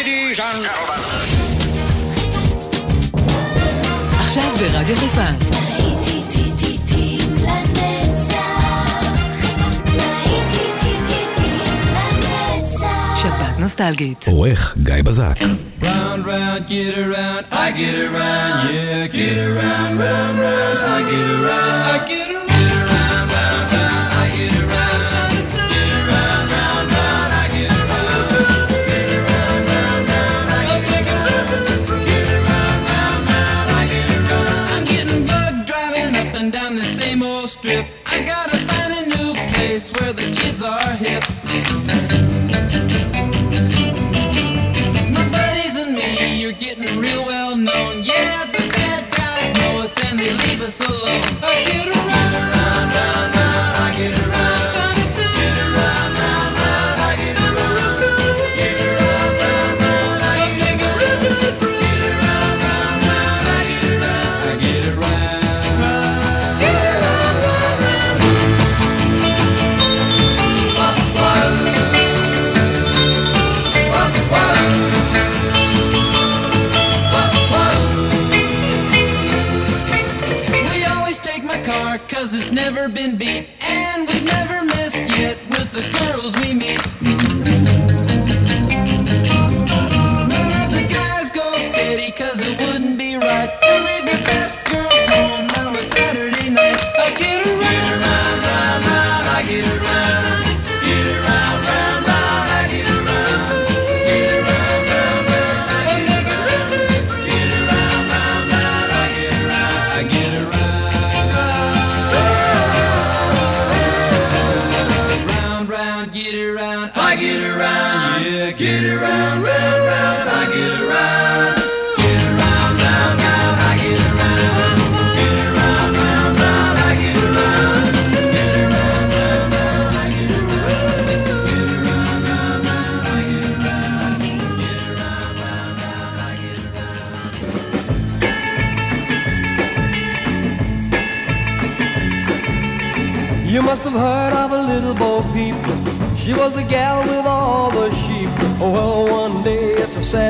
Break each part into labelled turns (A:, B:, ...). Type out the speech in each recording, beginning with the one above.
A: Ladies and gentlemen.
B: עכשיו ברדיו חיפה. נוסטלגית.
C: עורך גיא בזק.
D: Round, round, get around, I get around, yeah, get around, round, round, I get around, I. Get around,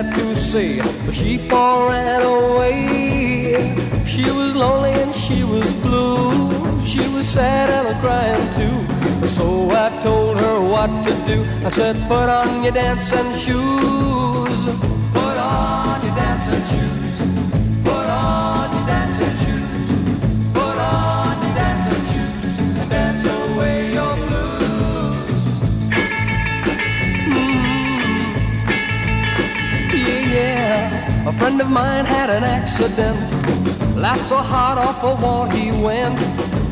E: sad to say, but she all ran away. She was lonely and she was blue. She was sad and a crying too. So I told her what to do. I said, put on your dancing shoes. Put on your dancing shoes. A friend of mine had an accident. Laughed so hard off a wall he went.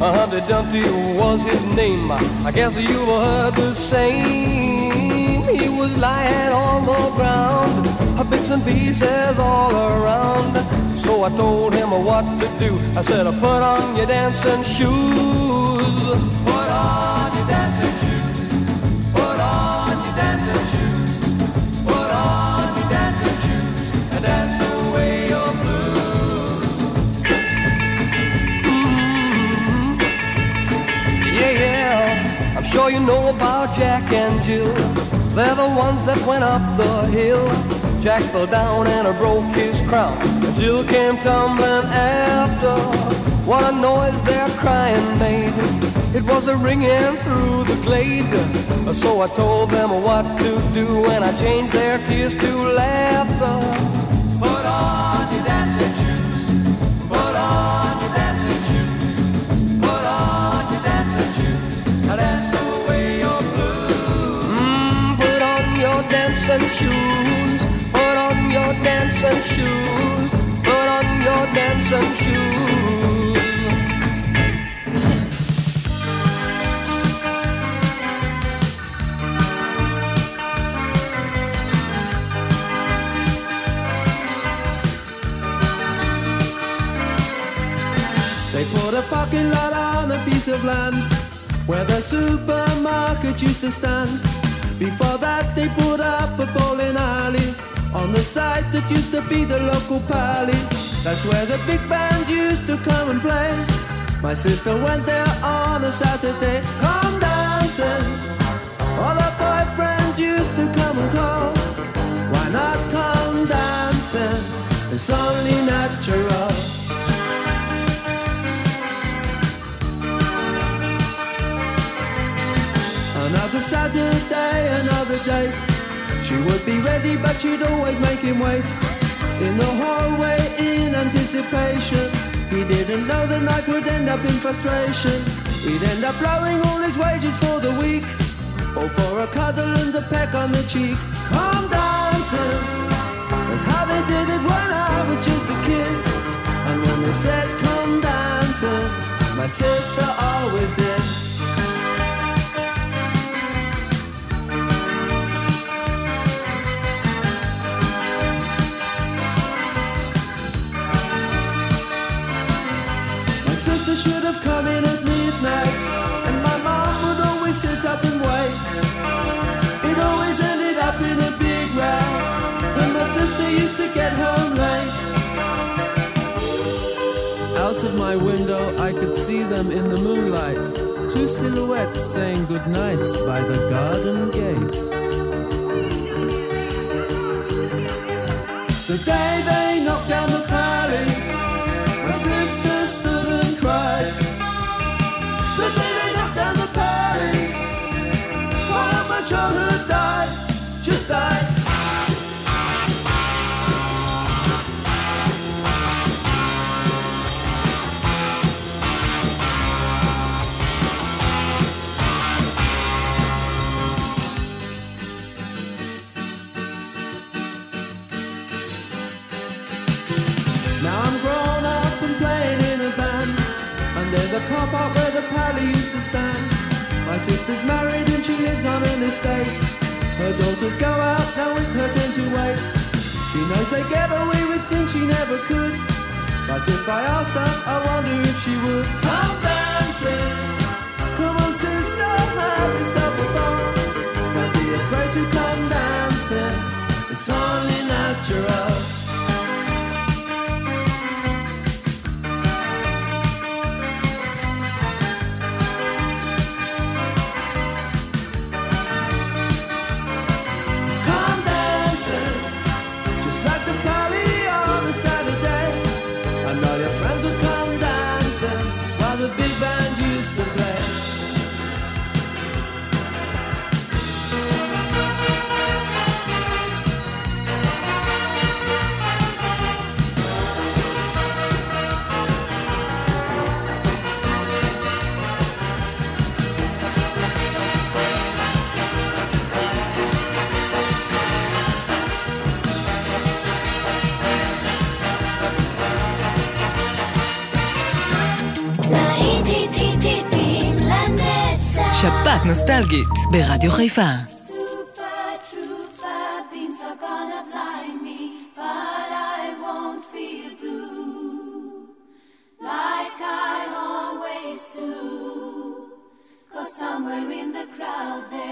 E: A Humpty Dumpty was his name. I guess you've heard the same. He was lying on the ground, bits and pieces all around. So I told him what to do. I said, put on your dancing shoes. Put on your dancing shoes. Put on your dancing shoes. Sure you know about Jack and Jill. They're the ones that went up the hill. Jack fell down and broke his crown. Jill came tumbling after. What a noise their crying made. It was a ringing through the glade. So I told them what to do and I changed their tears to laughter. Dancing shoes. Put on your dancing shoes. Put on your dancing shoes.
F: They put a parking lot on a piece of land where the supermarket used to stand. Before that, they put up a bowling alley on the site that used to be the local pally. That's where the big band used to come and play. My sister went there on a Saturday, come dancing. She would be ready, but she'd always make him wait. In the hallway, in anticipation. He didn't know the night would end up in frustration. He'd end up blowing all his wages for the week. Or for a cuddle and a peck on the cheek. Come dancing. That's how they did it when I was just a kid. And when they said come dancing, my sister always did. Should have come in at midnight, and my mom would always sit up and wait. It always ended up in a big row, when my sister used to get home late. Out of my window, I could see them in the moonlight, two silhouettes saying goodnight by the garden gate. The day they car park where the pally used to stand. My sister's married and she lives on an estate. Her daughters go out, now it's her turn to wait. She knows they get away with things she never could. But if I asked her, I wonder if she would. Come dancing. Come on, sister, have yourself a ball. Don't be afraid to come dancing. It's only natural.
B: Always do. Cause somewhere in the crowd there's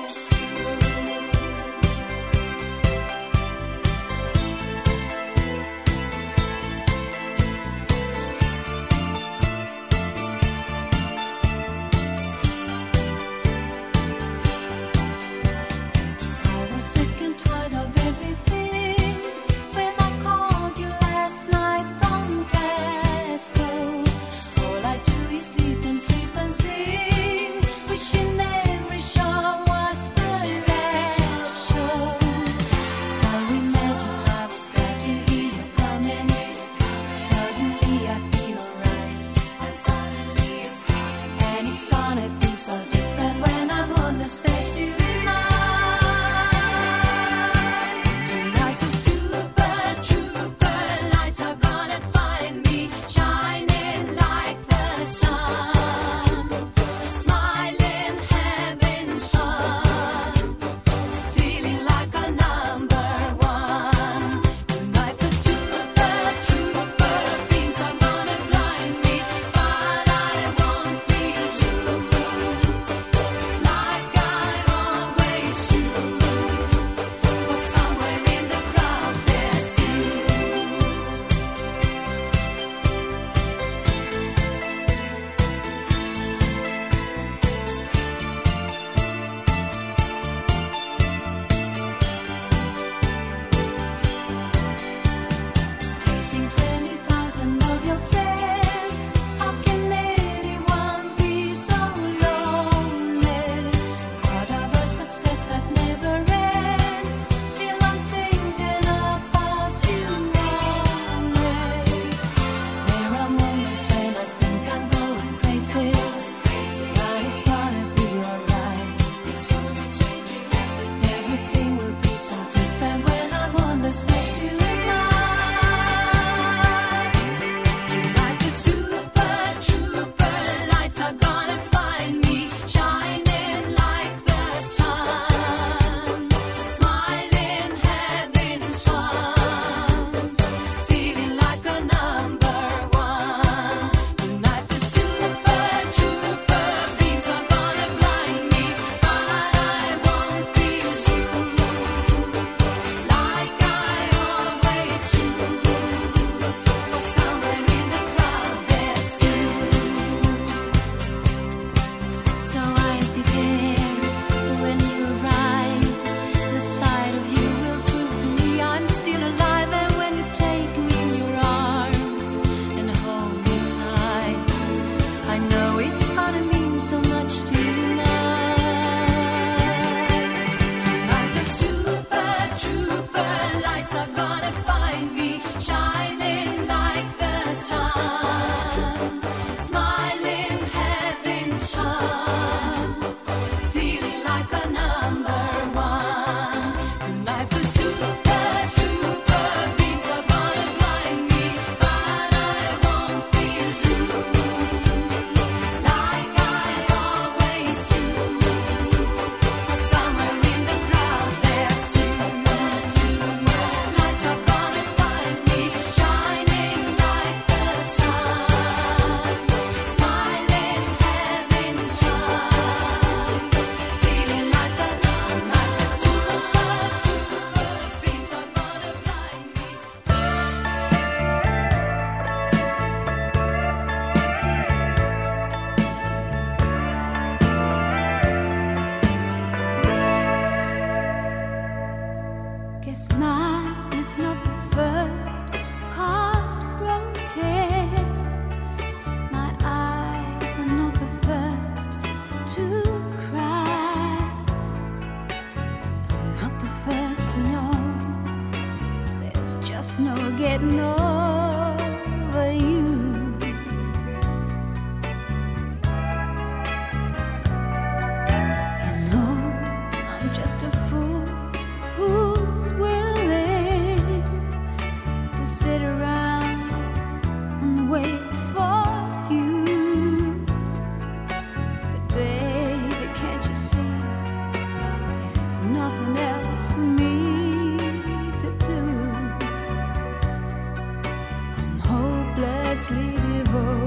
B: When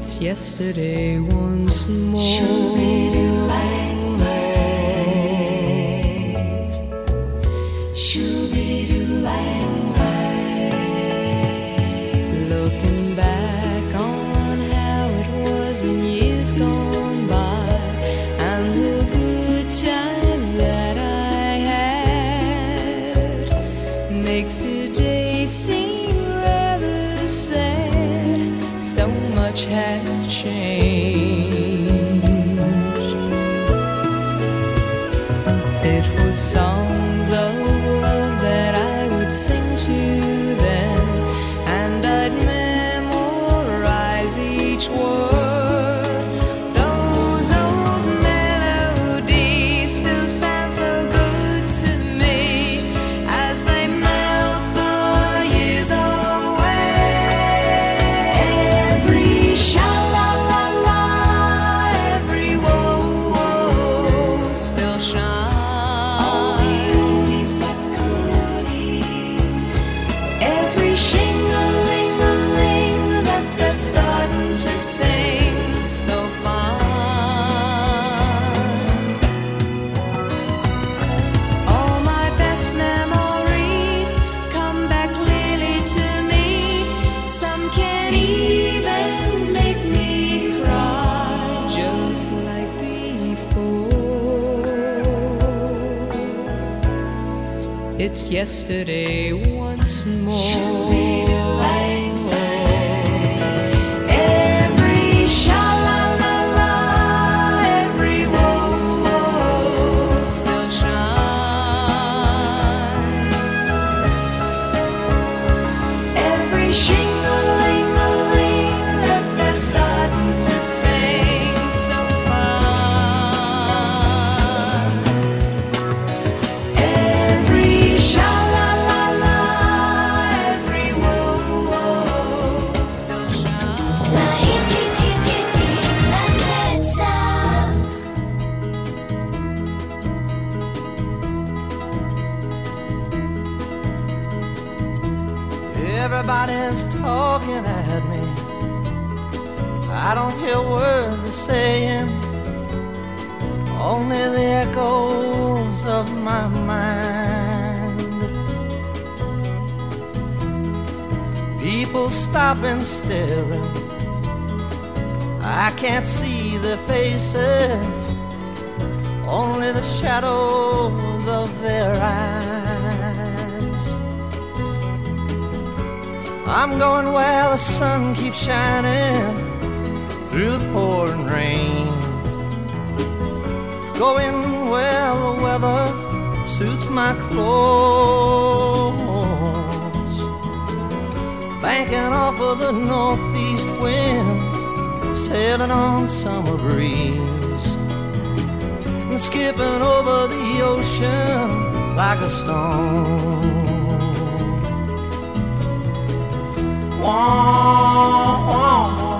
G: it's yesterday once more. It's yesterday once more.
H: saying only the echoes of my mind. People stopping still. I can't see their faces, only the shadows of their eyes. I'm going where the sun keeps shining through the pouring rain. Going well, the weather suits my clothes. Banking off of the northeast winds, sailing on summer breeze, and skipping over the ocean like a stone. Wah, wah.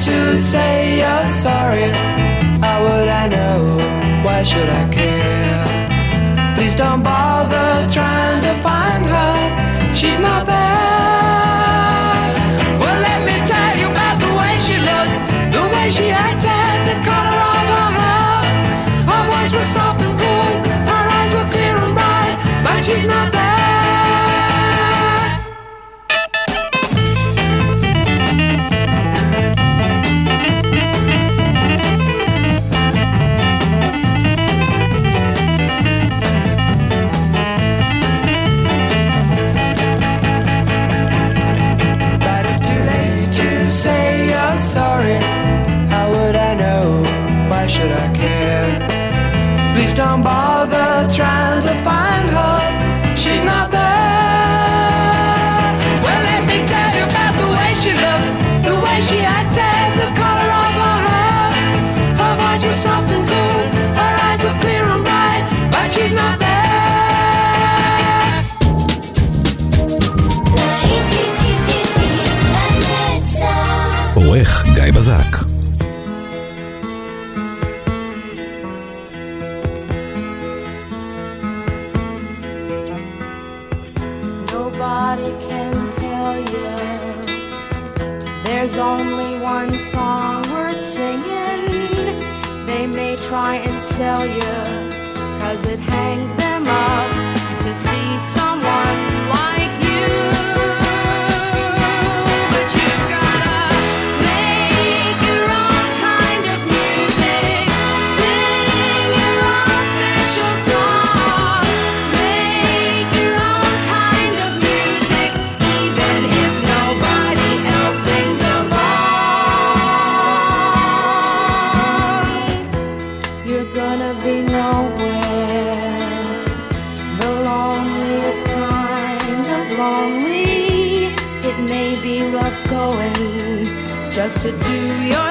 I: to
J: say you're sorry? How would I know? Why should I care? Please don't bother trying to find her. She's not there. and
K: sell you, cause it hangs them up to see some. to do your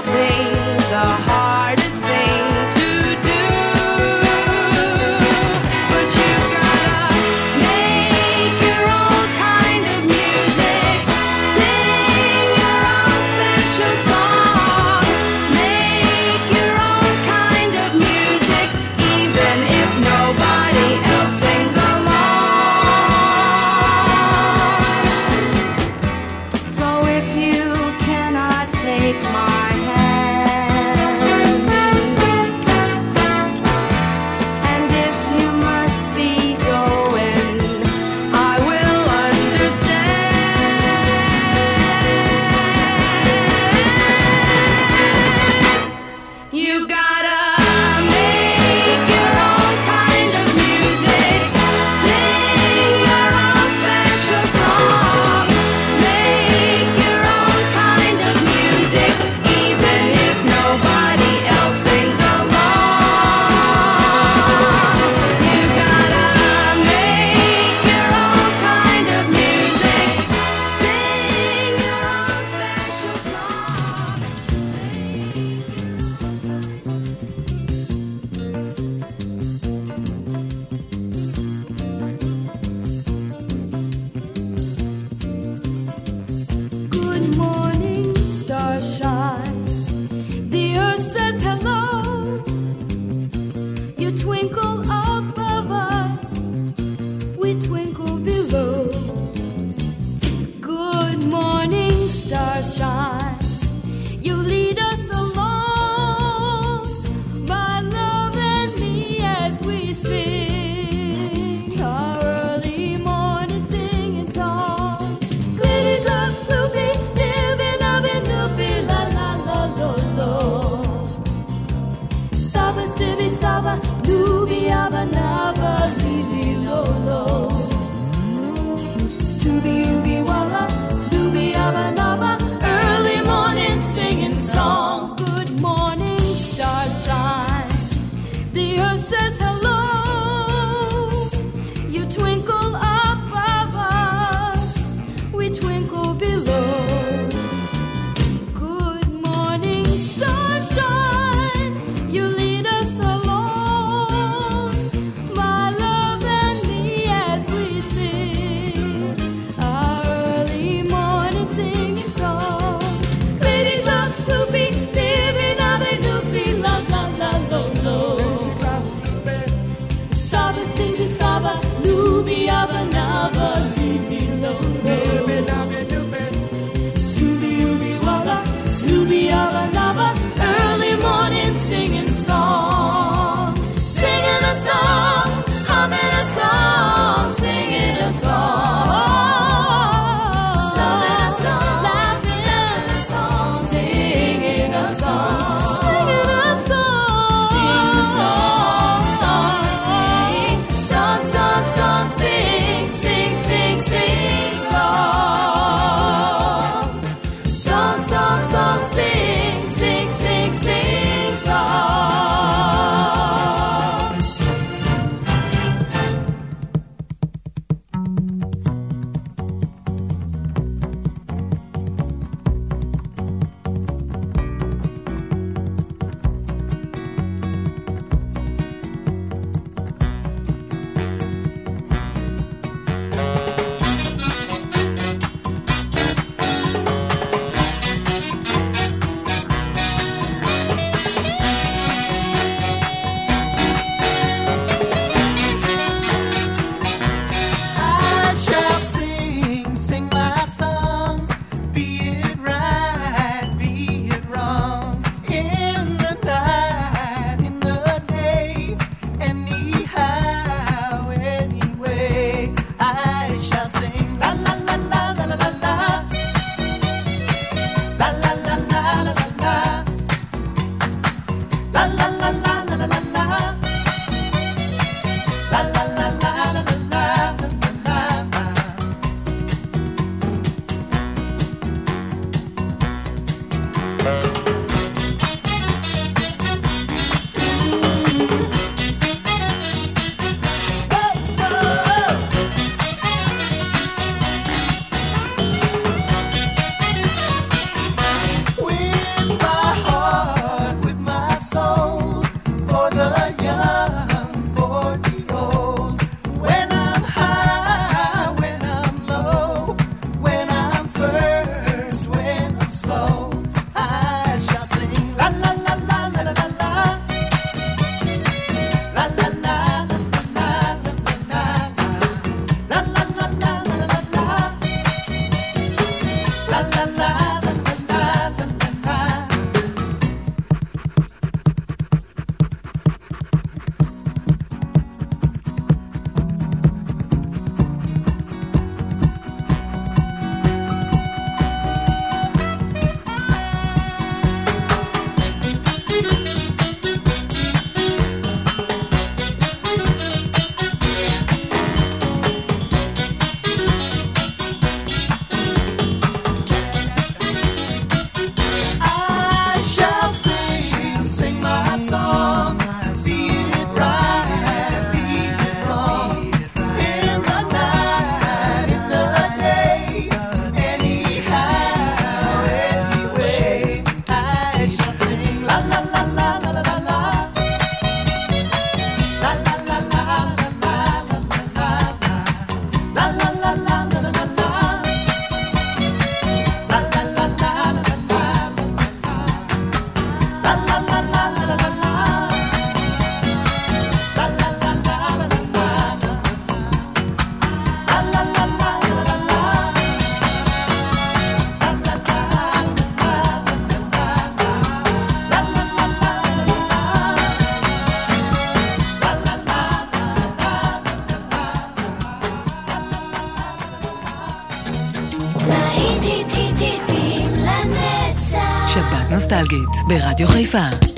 L: ברדיו חיפה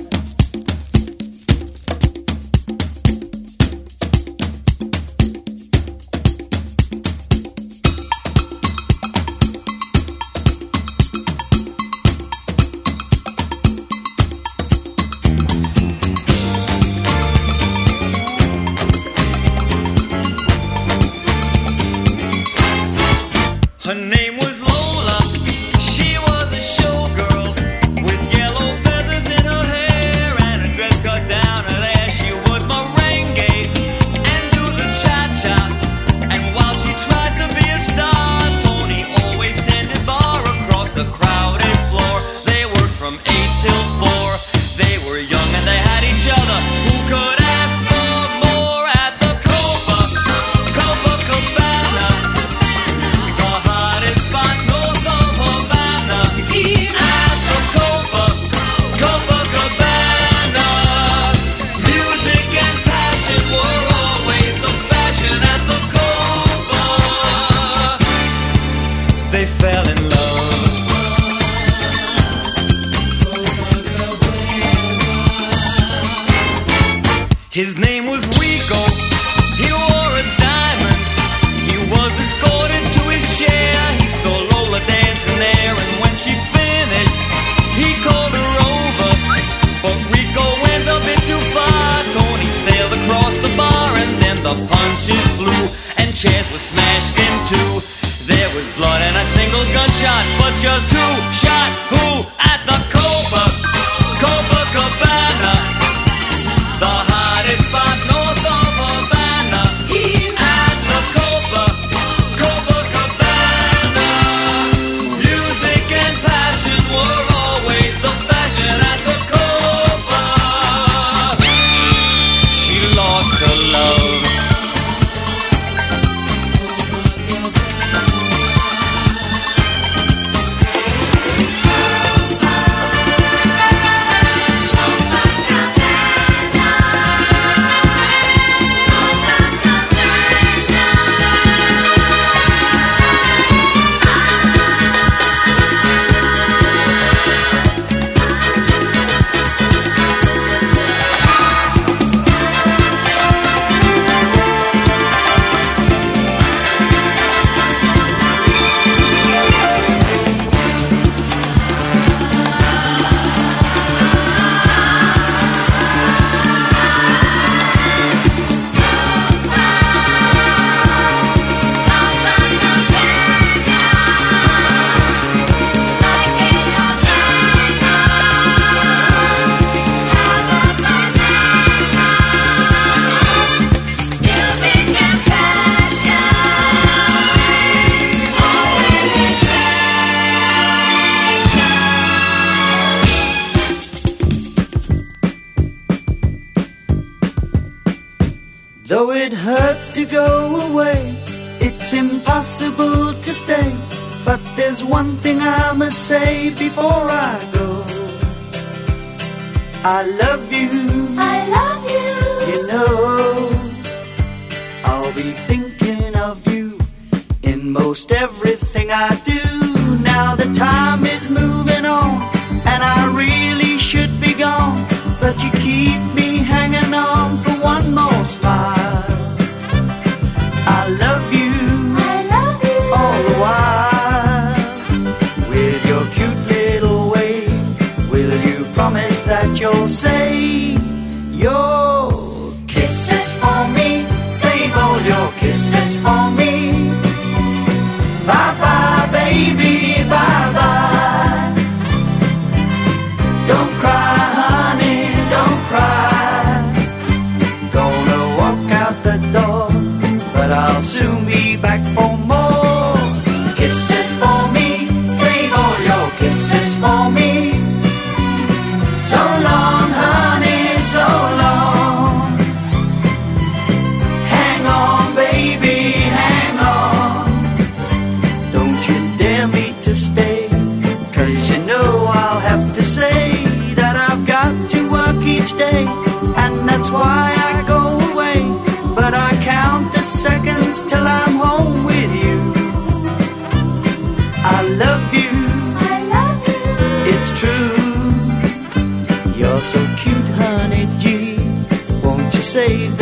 M: save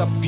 N: a
O: up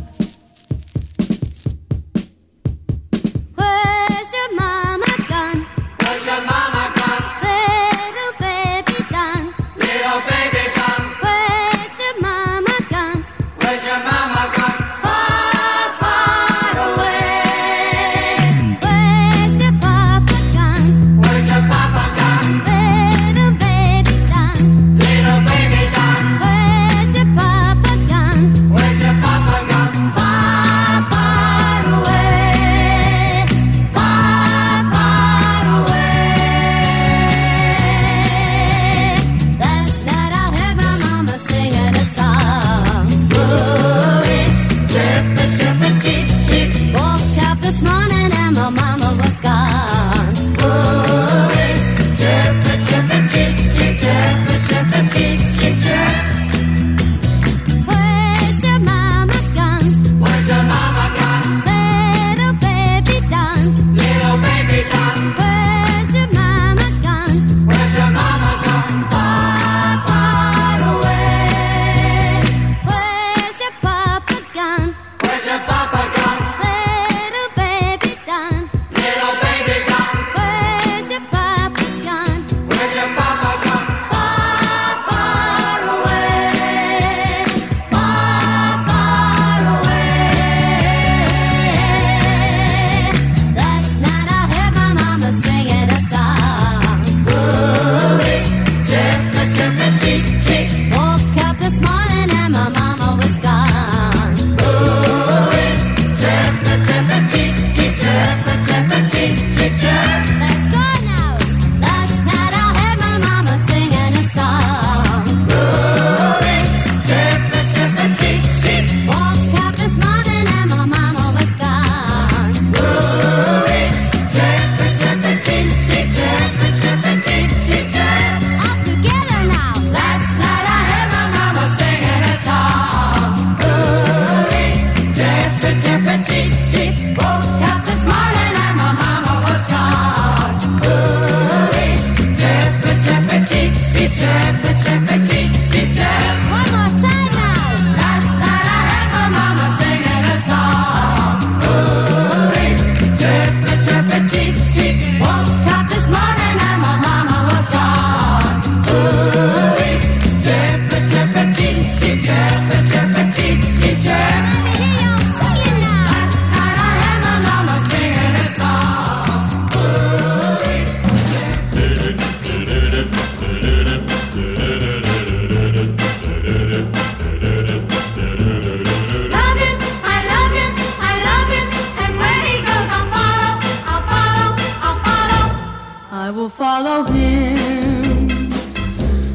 K: I will follow him,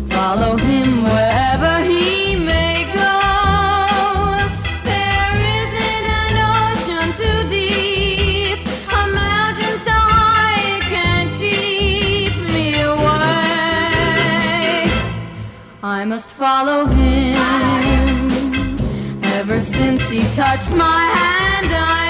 K: follow him wherever he may go. There isn't an ocean too deep, a mountain so high it can't keep me away. I must follow him. Ever since he touched my hand, I